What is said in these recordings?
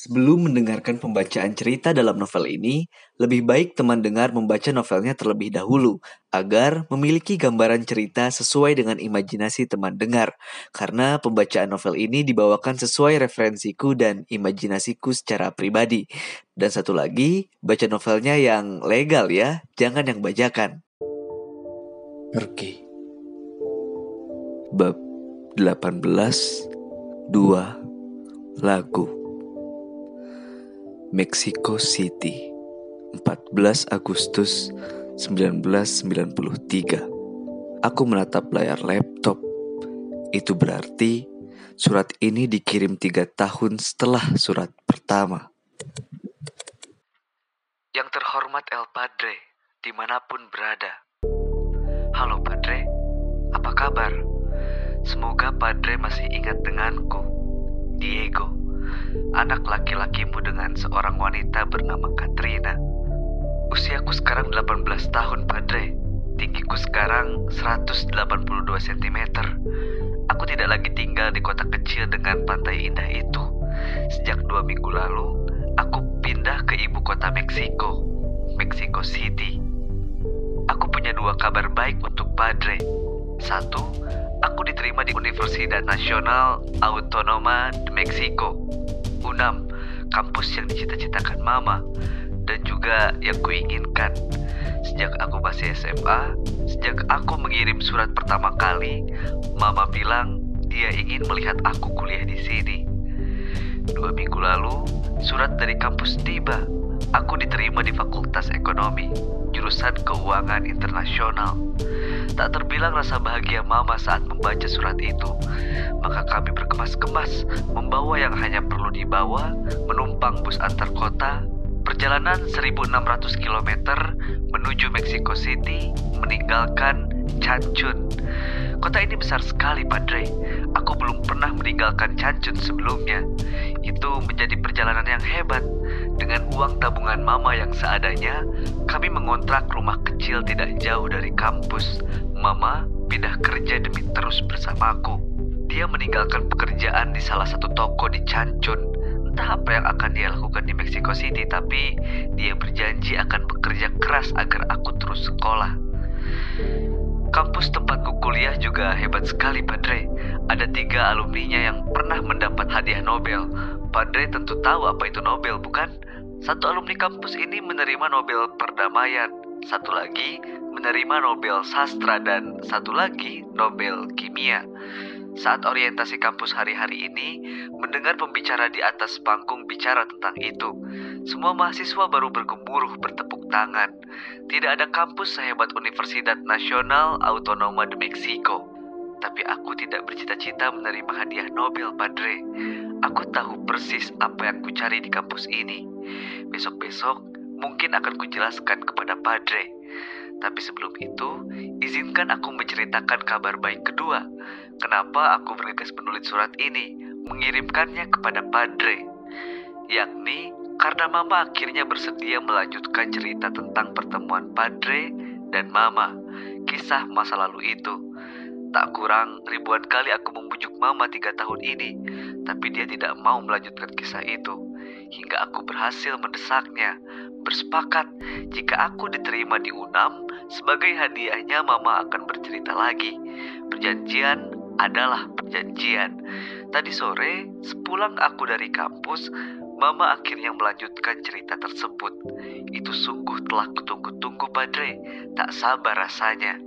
Sebelum mendengarkan pembacaan cerita dalam novel ini, lebih baik teman dengar membaca novelnya terlebih dahulu agar memiliki gambaran cerita sesuai dengan imajinasi teman dengar. Karena pembacaan novel ini dibawakan sesuai referensiku dan imajinasiku secara pribadi. Dan satu lagi, baca novelnya yang legal ya, jangan yang bajakan. Pergi. Bab 18 2 Lagu Mexico City 14 Agustus 1993 Aku menatap layar laptop. Itu berarti surat ini dikirim tiga tahun setelah surat pertama. Yang terhormat El Padre di mana pun berada. Halo Padre, apa kabar? Semoga Padre masih ingat denganku. Diego anak laki-lakimu dengan seorang wanita bernama Katrina. Usiaku sekarang 18 tahun, Padre. Tinggiku sekarang 182 cm. Aku tidak lagi tinggal di kota kecil dengan pantai indah itu. Sejak dua minggu lalu, aku pindah ke ibu kota Meksiko, Mexico City. Aku punya dua kabar baik untuk Padre. Satu, aku diterima di Universidad Nasional Autonoma de Mexico UNAM, kampus yang dicita-citakan Mama dan juga yang kuinginkan. Sejak aku masih SMA, sejak aku mengirim surat pertama kali, Mama bilang dia ingin melihat aku kuliah di sini. Dua minggu lalu, surat dari kampus tiba. Aku diterima di Fakultas Ekonomi, jurusan Keuangan Internasional. Tak terbilang rasa bahagia Mama saat membaca surat itu. Maka kami berkemas-kemas membawa yang hanya perlu dibawa, menumpang bus antar kota, perjalanan 1600 km menuju Mexico City, meninggalkan Cancun. Kota ini besar sekali, Padre. Aku belum pernah meninggalkan Cancun sebelumnya. Itu menjadi perjalanan yang hebat. Dengan uang tabungan mama yang seadanya, kami mengontrak rumah kecil tidak jauh dari kampus. Mama pindah kerja demi terus bersamaku. Dia meninggalkan pekerjaan di salah satu toko di Cancun. Entah apa yang akan dia lakukan di Mexico City, tapi dia berjanji akan bekerja keras agar aku terus sekolah. Kampus tempatku kuliah juga hebat sekali, Padre. Ada tiga alumninya yang pernah mendapat hadiah Nobel. Padre tentu tahu apa itu Nobel, bukan? Satu alumni kampus ini menerima Nobel Perdamaian. Satu lagi menerima Nobel Sastra dan satu lagi Nobel Kimia. Saat orientasi kampus hari-hari ini, mendengar pembicara di atas panggung bicara tentang itu, semua mahasiswa baru bergemuruh bertepuk tangan. Tidak ada kampus sehebat Universidad Nasional Autonoma de Mexico. Tapi aku tidak bercita-cita menerima hadiah Nobel, Padre. Aku tahu persis apa yang kucari di kampus ini. Besok-besok mungkin akan kujelaskan kepada Padre. Tapi sebelum itu, izinkan aku menceritakan kabar baik kedua. Kenapa aku bergegas menulis surat ini, mengirimkannya kepada Padre. Yakni karena Mama akhirnya bersedia melanjutkan cerita tentang pertemuan Padre dan Mama, kisah masa lalu itu. Tak kurang ribuan kali aku membujuk Mama tiga tahun ini, tapi dia tidak mau melanjutkan kisah itu. Hingga aku berhasil mendesaknya, bersepakat jika aku diterima di UNAM, sebagai hadiahnya Mama akan bercerita lagi. Perjanjian adalah perjanjian. Tadi sore, sepulang aku dari kampus, Mama akhirnya melanjutkan cerita tersebut. Itu sungguh telah kutunggu-tunggu, Padre. Tak sabar rasanya.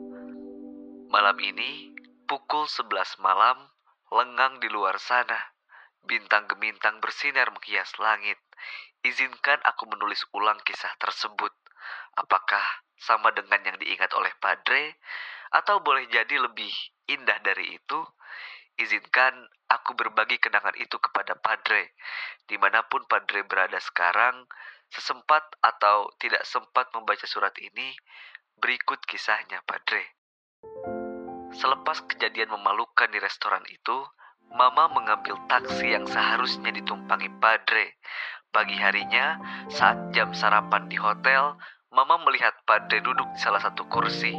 Malam ini, pukul 11 malam, lengang di luar sana. Bintang gemintang bersinar menghias langit. Izinkan aku menulis ulang kisah tersebut. Apakah sama dengan yang diingat oleh Padre, atau boleh jadi lebih indah dari itu? Izinkan aku berbagi kenangan itu kepada Padre, di mana pun Padre berada sekarang, sesempat atau tidak sempat membaca surat ini, berikut kisahnya Padre. Selepas kejadian memalukan di restoran itu, Mama mengambil taksi yang seharusnya ditumpangi Padre. Pagi harinya, saat jam sarapan di hotel, Mama melihat Padre duduk di salah satu kursi.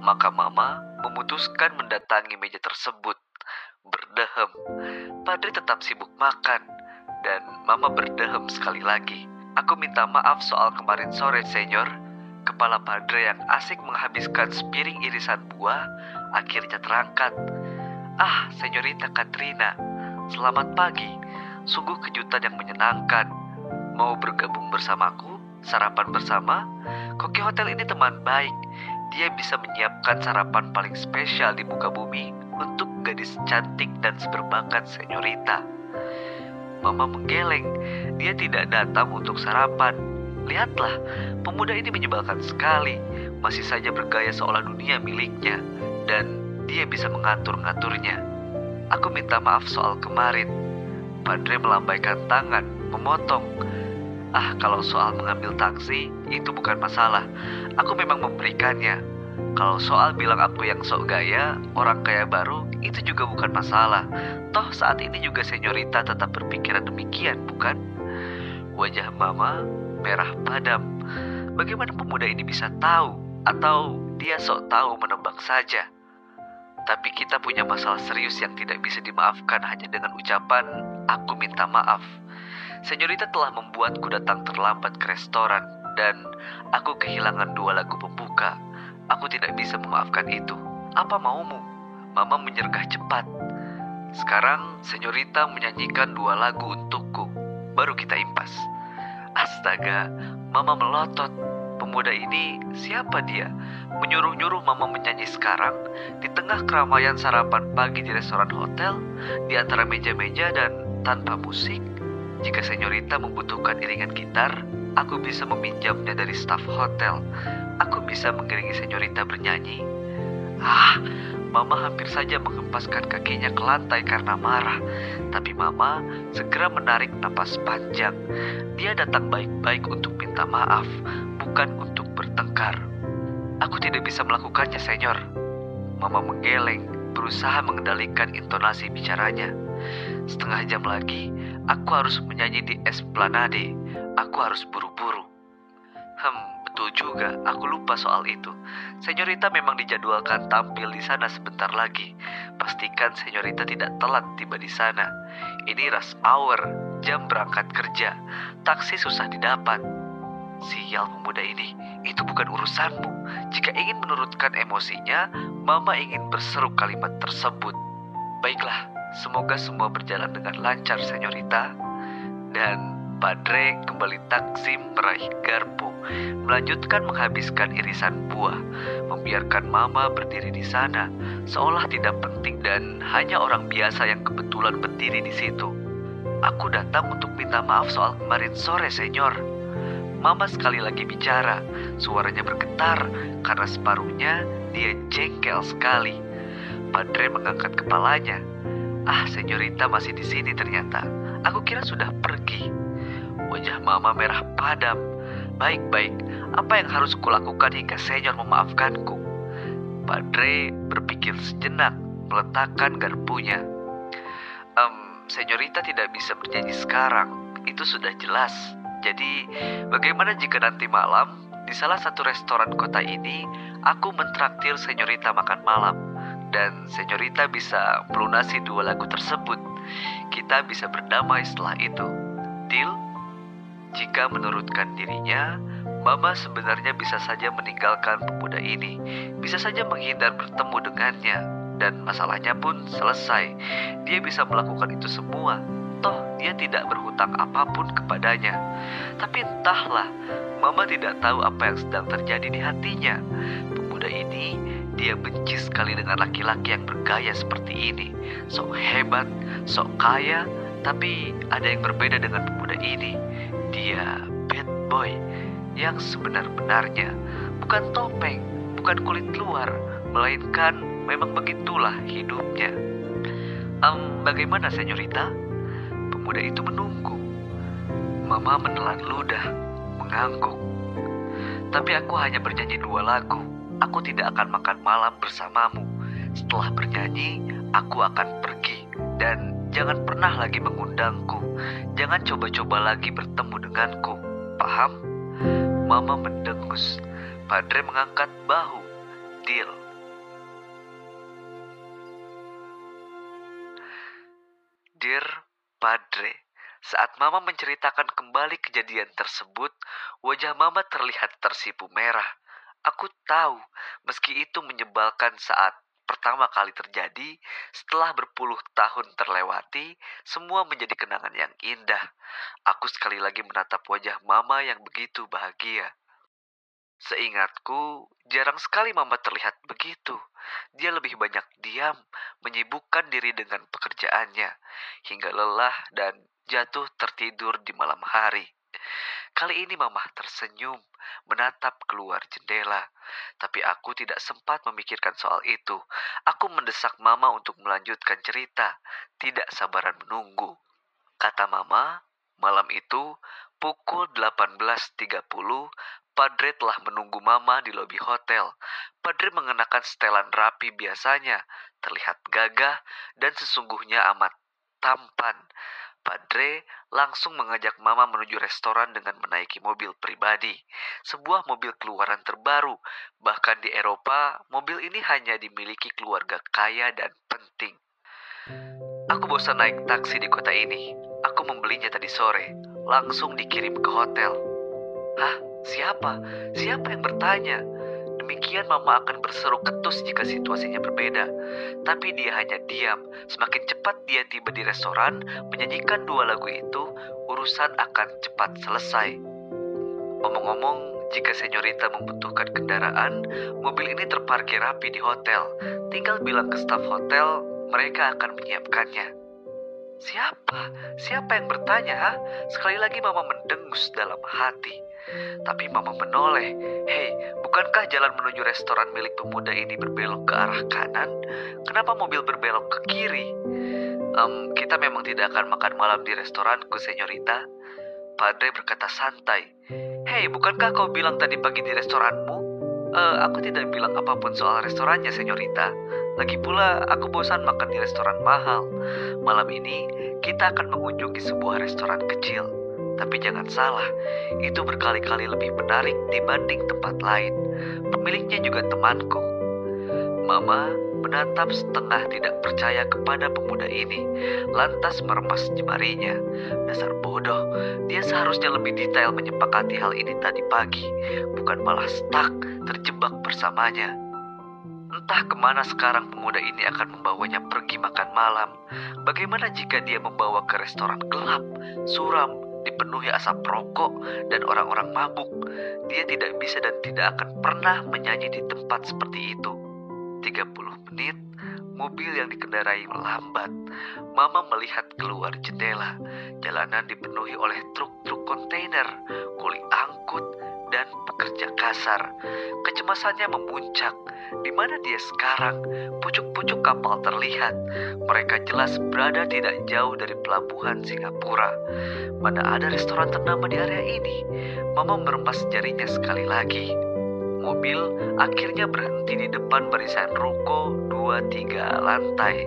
Maka Mama memutuskan mendatangi meja tersebut. Berdehem, Padre tetap sibuk makan. dan Mama berdehem sekali lagi. Aku minta maaf soal kemarin sore, Senyor. Kepala Padre yang asik menghabiskan sepiring irisan buah akhirnya terangkat. Ah, Senyorita Katrina, selamat pagi. Sungguh kejutan yang menyenangkan. Mau bergabung bersamaku? Sarapan bersama? Koki Hotel ini teman baik. Dia bisa menyiapkan sarapan paling spesial di muka bumi untuk gadis cantik dan seberbakat Senyorita. Mama menggeleng. Dia tidak datang untuk sarapan. Lihatlah, pemuda ini menyebalkan sekali. Masih saja bergaya seolah dunia miliknya. Dan dia bisa mengatur-ngaturnya. Aku minta maaf soal kemarin. Padre melambaikan tangan, memotong. Ah, kalau soal mengambil taksi, itu bukan masalah. Aku memang memberikannya. Kalau soal bilang aku yang sok gaya, orang kaya baru, itu juga bukan masalah. Toh saat ini juga senyorita tetap berpikiran demikian, bukan? Wajah mama merah padam. Bagaimana pemuda ini bisa tahu? Atau dia sok tahu menebak saja? Tapi kita punya masalah serius yang tidak bisa dimaafkan hanya dengan ucapan, aku minta maaf. Senyorita telah membuatku datang terlambat ke restoran dan aku kehilangan dua lagu pembuka. Aku tidak bisa memaafkan itu. Apa maumu? Mama menyergah cepat. Sekarang senyorita menyanyikan dua lagu untukku. Baru kita impas. Astaga, Mama melotot. Pemuda ini siapa dia? Menyuruh-nyuruh Mama menyanyi sekarang di tengah keramaian sarapan pagi di restoran hotel, di antara meja-meja dan tanpa musik. Jika senyorita membutuhkan iringan gitar, aku bisa meminjamnya dari staf hotel. Aku bisa mengiringi senyorita bernyanyi. Ah, Mama hampir saja menghempaskan kakinya ke lantai karena marah. Tapi Mama segera menarik napas panjang. Dia datang baik-baik untuk minta maaf, bukan untuk bertengkar. Aku tidak bisa melakukannya, senyor. Mama menggeleng, berusaha mengendalikan intonasi bicaranya. Setengah jam lagi, aku harus menyanyi di Esplanade. Aku harus buru-buru. Hmm, betul juga. Aku lupa soal itu. Senyorita memang dijadwalkan tampil di sana sebentar lagi. Pastikan senyorita tidak telat tiba di sana. Ini rush hour, jam berangkat kerja. Taksi susah didapat. Sial pemuda ini, itu bukan urusanmu. Jika ingin menurutkan emosinya, Mama ingin berseru kalimat tersebut. Baiklah, semoga semua berjalan dengan lancar, senyorita. Dan Padre kembali taksim meraih garpu, melanjutkan menghabiskan irisan buah, membiarkan Mama berdiri di sana, seolah tidak penting dan hanya orang biasa yang kebetulan berdiri di situ. Aku datang untuk minta maaf soal kemarin sore, senyor. Mama sekali lagi bicara, suaranya bergetar karena separuhnya dia jengkel sekali. Padre mengangkat kepalanya. Ah, senyorita masih di sini ternyata. Aku kira sudah pergi. Wajah mama merah padam. Baik-baik, apa yang harus kulakukan hingga senyor memaafkanku? Padre berpikir sejenak, meletakkan garpunya. Um, senyorita tidak bisa bernyanyi sekarang, itu sudah jelas. Jadi, bagaimana jika nanti malam di salah satu restoran kota ini aku mentraktir senyorita makan malam dan senyorita bisa melunasi dua lagu tersebut. Kita bisa berdamai setelah itu. Deal? Jika menurutkan dirinya, Mama sebenarnya bisa saja meninggalkan pemuda ini, bisa saja menghindar bertemu dengannya, dan masalahnya pun selesai. Dia bisa melakukan itu semua, toh dia tidak berhutang apa pun kepadanya. Tapi entahlah, Mama tidak tahu apa yang sedang terjadi di hatinya. Pemuda ini, dia benci sekali dengan laki-laki yang bergaya seperti ini. Sok hebat, sok kaya, tapi ada yang berbeda dengan pemuda ini dia bad boy yang sebenar-benarnya bukan topeng, bukan kulit luar, melainkan memang begitulah hidupnya. Um, bagaimana, senyorita? Pemuda itu menunggu. Mama menelan ludah, mengangguk. Tapi aku hanya bernyanyi dua lagu. Aku tidak akan makan malam bersamamu. Setelah bernyanyi, aku akan pergi dan Jangan pernah lagi mengundangku. Jangan coba-coba lagi bertemu denganku. Paham? Mama mendengus. Padre mengangkat bahu. Deal. Dear Padre, Saat Mama menceritakan kembali kejadian tersebut, wajah Mama terlihat tersipu merah. Aku tahu, meski itu menyebalkan saat pertama kali terjadi, setelah berpuluh tahun terlewati, semua menjadi kenangan yang indah. Aku sekali lagi menatap wajah Mama yang begitu bahagia. Seingatku, jarang sekali Mama terlihat begitu. Dia lebih banyak diam, menyibukkan diri dengan pekerjaannya, hingga lelah dan jatuh tertidur di malam hari. Kali ini Mama tersenyum, menatap keluar jendela. Tapi aku tidak sempat memikirkan soal itu. Aku mendesak Mama untuk melanjutkan cerita, tidak sabaran menunggu. Kata Mama, malam itu pukul 18.30 Padre telah menunggu Mama di lobi hotel. Padre mengenakan setelan rapi biasanya, terlihat gagah dan sesungguhnya amat tampan. Padre langsung mengajak Mama menuju restoran dengan menaiki mobil pribadi. Sebuah mobil keluaran terbaru. Bahkan di Eropa, mobil ini hanya dimiliki keluarga kaya dan penting. Aku bosan naik taksi di kota ini. Aku membelinya tadi sore. Langsung dikirim ke hotel. Hah? Siapa? Siapa yang bertanya? Demikian mama akan berseru ketus jika situasinya berbeda. Tapi dia hanya diam. Semakin cepat dia tiba di restoran, menyanyikan dua lagu itu, urusan akan cepat selesai. Omong-omong, jika senyorita membutuhkan kendaraan, mobil ini terparkir rapi di hotel. Tinggal bilang ke staf hotel, mereka akan menyiapkannya. Siapa? Siapa yang bertanya, ha? Sekali lagi mama mendengus dalam hati. Tapi mama menoleh. Hei, bukankah jalan menuju restoran milik pemuda ini berbelok ke arah kanan? Kenapa mobil berbelok ke kiri? Um, kita memang tidak akan makan malam di restoranku, senyorita. Padre berkata santai. Hei, bukankah kau bilang tadi pagi di restoranmu? Uh, aku tidak bilang apa pun soal restorannya, senyorita. Lagi pula, aku bosan makan di restoran mahal. Malam ini, kita akan mengunjungi sebuah restoran kecil. Tapi jangan salah, itu berkali-kali lebih menarik dibanding tempat lain. Pemiliknya juga temanku. Mama menatap setengah tidak percaya kepada pemuda ini, lantas meremas jemarinya. Dasar bodoh, dia seharusnya lebih detail menyepakati hal ini tadi pagi, bukan malah stuck terjebak bersamanya. Entah ke mana sekarang pemuda ini akan membawanya pergi makan malam. Bagaimana jika dia membawa ke restoran gelap, suram, dipenuhi asap rokok, dan orang-orang mabuk? Dia tidak bisa dan tidak akan pernah menyanyi di tempat seperti itu. 30 menit, mobil yang dikendarai melambat. Mama melihat keluar jendela. Jalanan dipenuhi oleh truk-truk kontainer, kuli angkut, dan pekerja kasar. Kecemasannya memuncak. Di mana dia sekarang? Pucuk-pucuk kapal terlihat. Mereka jelas berada tidak jauh dari pelabuhan Singapura. Mana ada restoran ternama di area ini? Mama meremas jarinya sekali lagi. Mobil akhirnya berhenti di depan barisan ruko dua tiga lantai.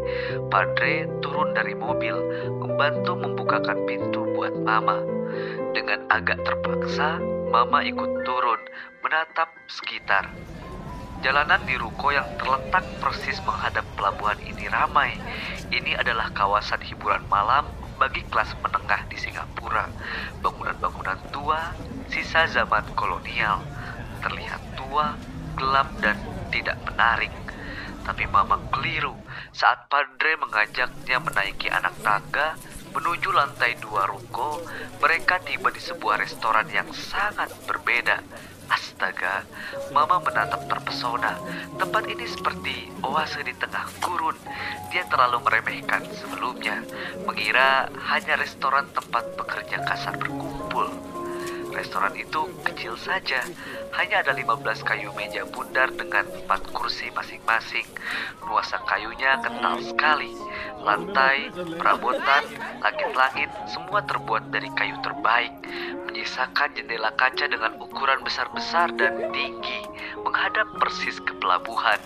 Padre turun dari mobil, membantu membukakan pintu buat Mama. Dengan agak terpaksa, Mama ikut turun menatap sekitar. Jalanan di ruko yang terletak persis menghadap pelabuhan ini ramai. Ini adalah kawasan hiburan malam bagi kelas menengah di Singapura. Bangunan-bangunan tua, sisa zaman kolonial, terlihat tua, gelap dan tidak menarik. Tapi Mama keliru saat Padre mengajaknya menaiki anak tangga Menuju lantai dua ruko, mereka tiba di sebuah restoran yang sangat berbeda. Astaga, Mama menatap terpesona. Tempat ini seperti oase di tengah gurun. Dia terlalu meremehkan sebelumnya, mengira hanya restoran tempat pekerja kasar berkumpul. Restoran itu kecil saja, hanya ada 15 kayu meja bundar dengan 4 kursi masing-masing. Nuansa kayunya kental sekali. Lantai, perabotan, langit-langit semua terbuat dari kayu terbaik, menyisakan jendela kaca dengan ukuran besar-besar dan tinggi, menghadap persis ke pelabuhan.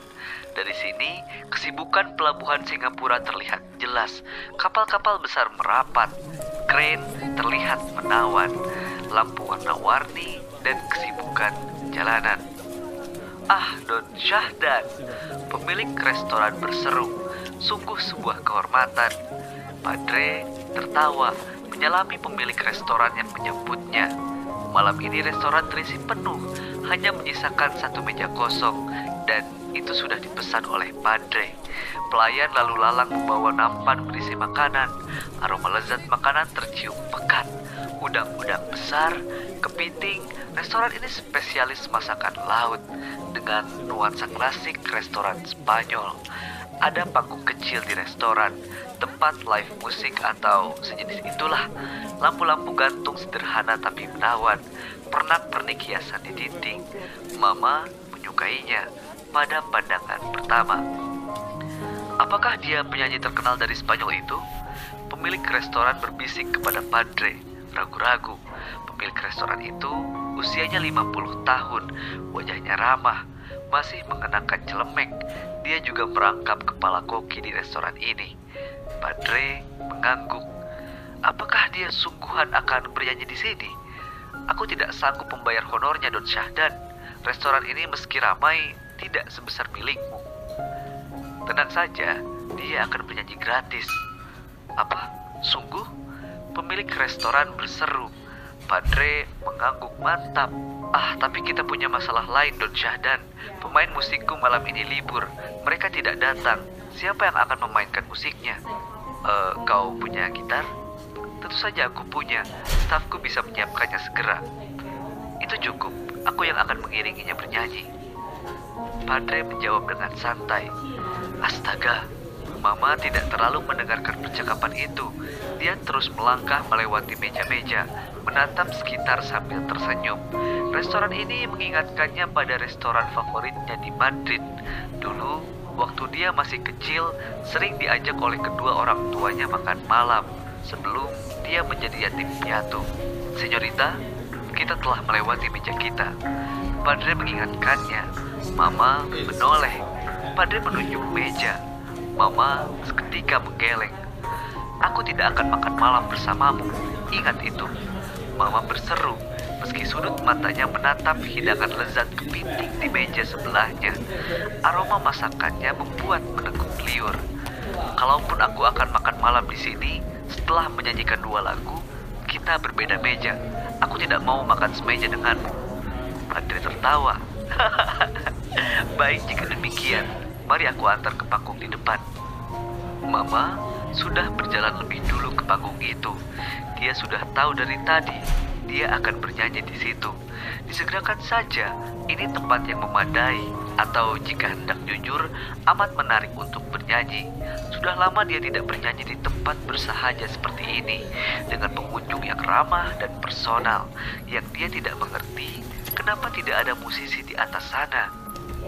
Dari sini, kesibukan pelabuhan Singapura terlihat jelas. Kapal-kapal besar merapat, kren terlihat menawan lampu warna-warni, dan kesibukan jalanan. Ah, Don Syahdan, pemilik restoran berseru, sungguh sebuah kehormatan. Padre tertawa menyelami pemilik restoran yang menyebutnya. Malam ini restoran terisi penuh, hanya menyisakan satu meja kosong, dan itu sudah dipesan oleh Padre. Pelayan lalu lalang membawa nampan berisi makanan. Aroma lezat makanan tercium pekat. Udang-udang besar, kepiting, restoran ini spesialis masakan laut dengan nuansa klasik restoran Spanyol. Ada panggung kecil di restoran, tempat live musik atau sejenis itulah. Lampu-lampu gantung sederhana tapi menawan, pernak-pernik hiasan di dinding. Mama menyukainya pada pandangan pertama. Apakah dia penyanyi terkenal dari Spanyol itu? Pemilik restoran berbisik kepada Padre, ragu-ragu. Pemilik restoran itu usianya 50 tahun, wajahnya ramah, masih mengenakan celemek. Dia juga merangkap kepala koki di restoran ini. Padre mengangguk. Apakah dia sungguhan akan bernyanyi di sini? Aku tidak sanggup membayar honornya, Don Syahdan. Restoran ini meski ramai, tidak sebesar milikmu. Tenang saja, dia akan bernyanyi gratis. Apa? Sungguh? Pemilik restoran berseru. Padre mengangguk mantap. Ah, tapi kita punya masalah lain, Don Syahdan. Pemain musikku malam ini libur. Mereka tidak datang. Siapa yang akan memainkan musiknya? Eh, kau punya gitar? Tentu saja aku punya. Stafku bisa menyiapkannya segera. Itu cukup. Aku yang akan mengiringinya bernyanyi. Padre menjawab dengan santai. Astaga, Mama tidak terlalu mendengarkan percakapan itu. Dia terus melangkah melewati meja-meja, menatap sekitar sambil tersenyum. Restoran ini mengingatkannya pada restoran favoritnya di Madrid. Dulu, waktu dia masih kecil, sering diajak oleh kedua orang tuanya makan malam sebelum dia menjadi yatim piatu. Senyorita, kita telah melewati meja kita. Padre mengingatkannya. Mama menoleh. Padre menunjuk meja. Mama seketika menggeleng. Aku tidak akan makan malam bersamamu. Ingat itu. Mama berseru meski sudut matanya menatap hidangan lezat kepiting di meja sebelahnya. Aroma masakannya membuat meneguk liur. Kalaupun aku akan makan malam di sini, setelah menyanyikan dua lagu, kita berbeda meja. Aku tidak mau makan semeja denganmu. Padre tertawa. Baik jika demikian, mari aku antar ke panggung di depan. Mama sudah berjalan lebih dulu ke panggung itu. Dia sudah tahu dari tadi dia akan bernyanyi di situ. Disegerakan saja, ini tempat yang memadai atau jika hendak jujur amat menarik untuk bernyanyi. Sudah lama dia tidak bernyanyi di tempat bersahaja seperti ini dengan pengunjung yang ramah dan personal yang dia tidak mengerti kenapa tidak ada musisi di atas sana.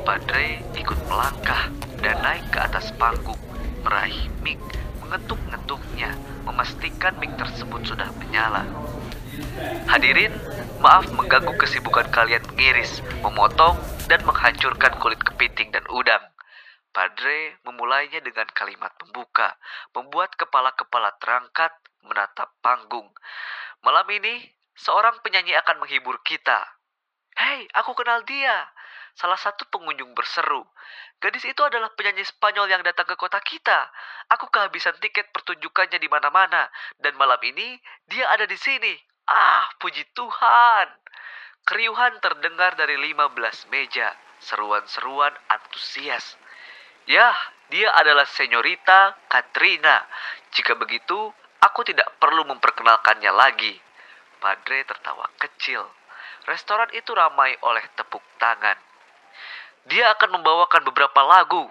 Padre ikut melangkah dan naik ke atas panggung, meraih mic, mengetuk-ngetuknya, memastikan mic tersebut sudah menyala. Hadirin, maaf mengganggu kesibukan kalian mengiris, memotong, dan menghancurkan kulit kepiting dan udang. Padre memulainya dengan kalimat pembuka, membuat kepala-kepala terangkat menatap panggung. Malam ini, seorang penyanyi akan menghibur kita. Hei, aku kenal dia. Salah satu pengunjung berseru. Gadis itu adalah penyanyi Spanyol yang datang ke kota kita. Aku kehabisan tiket pertunjukannya di mana-mana. Dan malam ini, dia ada di sini. Ah, puji Tuhan. Keriuhan terdengar dari 15 meja. Seruan-seruan antusias. Ya, dia adalah Senyorita Katrina. Jika begitu, aku tidak perlu memperkenalkannya lagi. Padre tertawa kecil. Restoran itu ramai oleh tepuk tangan. Dia akan membawakan beberapa lagu.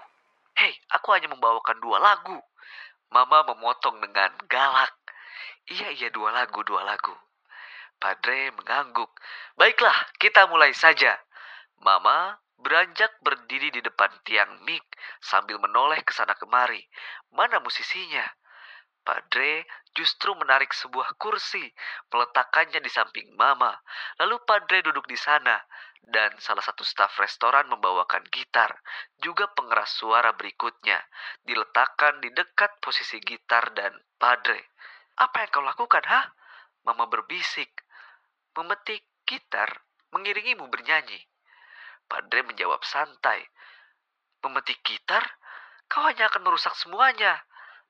Hei, aku hanya membawakan dua lagu. Mama memotong dengan galak. Iya, iya, dua lagu, dua lagu. Padre mengangguk. Baiklah, kita mulai saja. Mama beranjak berdiri di depan tiang mik sambil menoleh ke sana kemari. Mana musisinya? Padre justru menarik sebuah kursi, meletakkannya di samping Mama. Lalu Padre duduk di sana, dan salah satu staf restoran membawakan gitar, juga pengeras suara berikutnya, diletakkan di dekat posisi gitar dan Padre. Apa yang kau lakukan, ha? Mama berbisik. Memetik gitar, mengiringimu bernyanyi. Padre menjawab santai. Memetik gitar? Kau hanya akan merusak semuanya.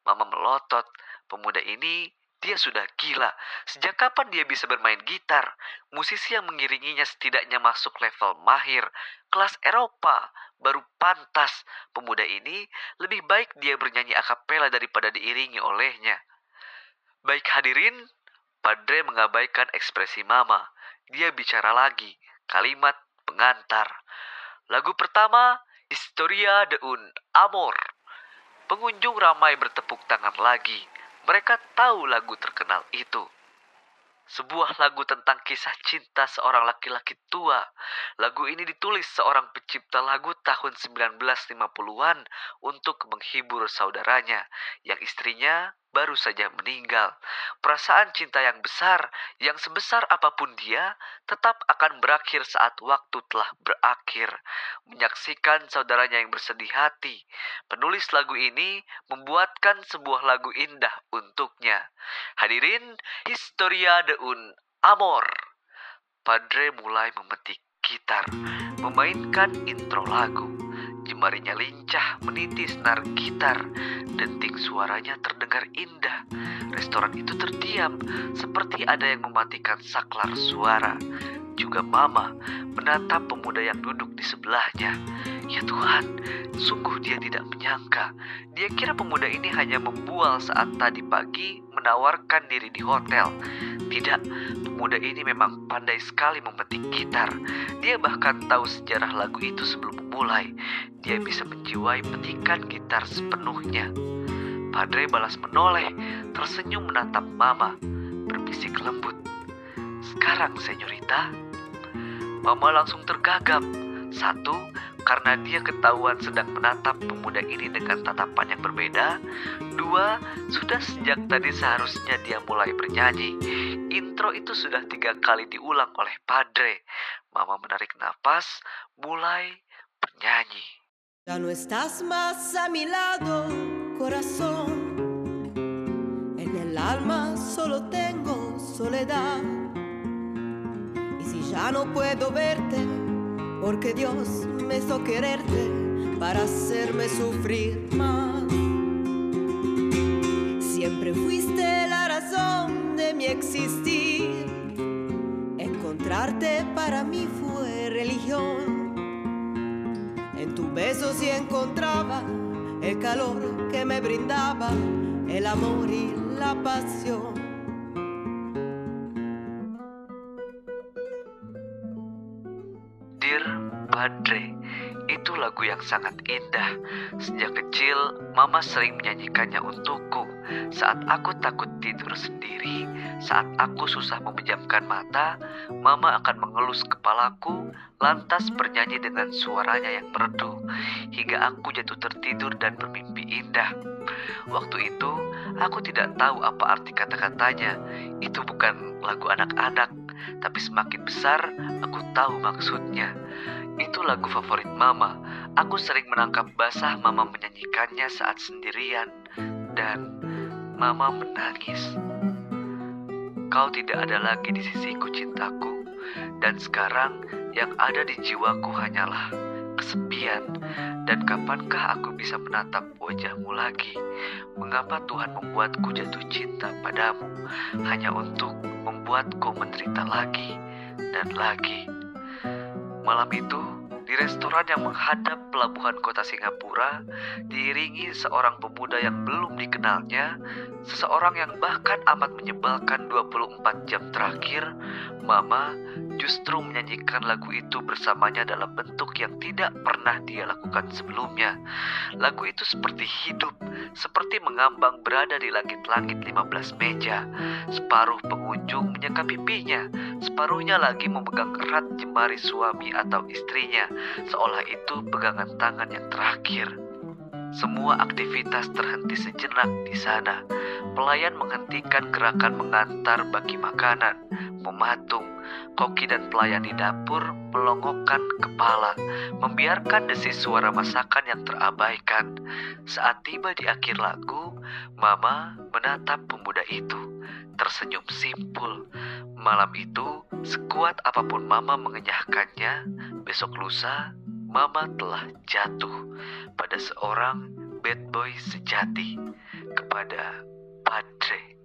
Mama melotot. Pemuda ini Dia sudah gila. Sejak kapan dia bisa bermain gitar? Musisi yang mengiringinya setidaknya masuk level mahir, kelas Eropa, baru pantas. Pemuda ini lebih baik dia bernyanyi akapela daripada diiringi olehnya. Baik hadirin, Padre mengabaikan ekspresi mama. Dia bicara lagi, kalimat pengantar. Lagu pertama, Historia de un Amor. Pengunjung ramai bertepuk tangan lagi. Mereka tahu lagu terkenal itu. Sebuah lagu tentang kisah cinta seorang laki-laki tua. Lagu ini ditulis seorang pencipta lagu tahun 1950-an untuk menghibur saudaranya yang istrinya baru saja meninggal. Perasaan cinta yang besar, yang sebesar apa pun dia, tetap akan berakhir saat waktu telah berakhir. Menyaksikan saudaranya yang bersedih hati, penulis lagu ini membuatkan sebuah lagu indah untuknya. Hadirin, Historia de un Amor. Padre mulai memetik gitar, memainkan intro lagu. Jemarinya lincah meniti senar gitar. Denting suaranya terdengar indah. Restoran itu terdiam, seperti ada yang mematikan saklar suara. Juga Mama menatap pemuda yang duduk di sebelahnya. Ya Tuhan, sungguh dia tidak menyangka. Dia kira pemuda ini hanya membual saat tadi pagi menawarkan diri di hotel. Tidak, pemuda ini memang pandai sekali memetik gitar. Dia bahkan tahu sejarah lagu itu sebelum memulai. Dia bisa menjiwai petikan gitar sepenuhnya. Padre balas menoleh, tersenyum menatap Mama, berbisik lembut. Sekarang, senyorita. Mama langsung tergagap. Satu, karena dia ketahuan sedang menatap pemuda ini dengan tatapan yang berbeda. Dua, sudah sejak tadi seharusnya dia mulai bernyanyi. Intro itu sudah tiga kali diulang oleh Padre. Mama menarik napas, mulai Ya no estás más a mi lado, corazón. En el alma solo tengo soledad. Y si ya no puedo verte, porque Dios me hizo quererte para hacerme sufrir más. Siempre fuiste la razón de mi existir. Encontrarte para mí fue religión. En tu beso sí encontraba el calor que me brindaba el amor y la pasión. Dear Padre, itu lagu yang sangat indah. Sejak kecil, Mama sering menyanyikannya untukku. Saat aku takut tidur sendiri, saat aku susah memejamkan mata, Mama akan mengelus kepalaku, lantas bernyanyi dengan suaranya yang merdu, hingga aku jatuh tertidur dan bermimpi indah. Waktu itu, aku tidak tahu apa arti kata-katanya. Itu bukan lagu anak-anak, tapi semakin besar aku tahu maksudnya. Itu lagu favorit Mama. Aku sering menangkap basah Mama menyanyikannya saat sendirian dan Mama menangis. Kau tidak ada lagi di sisiku cintaku dan sekarang yang ada di jiwaku hanyalah kesepian dan kapankah aku bisa menatap wajahmu lagi? Mengapa Tuhan membuatku jatuh cinta padamu hanya untuk membuatku menderita lagi dan lagi? Malam itu, di restoran yang menghadap pelabuhan kota Singapura, diiringi seorang pemuda yang belum dikenalnya, seseorang yang bahkan amat menyebalkan 24 jam terakhir, Mama justru menyanyikan lagu itu bersamanya dalam bentuk yang tidak pernah dia lakukan sebelumnya. Lagu itu seperti hidup, seperti mengambang berada di langit-langit 15 meja. Separuh pengunjung menyeka pipinya, separuhnya lagi memegang erat jemari suami atau istrinya, seolah itu pegangan tangan yang terakhir. Semua aktivitas terhenti sejenak di sana. Pelayan menghentikan gerakan mengantar bagi makanan, mematung. Koki dan pelayan di dapur melongokkan kepala, membiarkan desis suara masakan yang terabaikan. Saat tiba di akhir lagu, Mama menatap pemuda itu, tersenyum simpul. Malam itu, sekuat apa pun Mama mengenyahkannya, besok lusa Mama telah jatuh pada seorang bad boy sejati kepada Padre.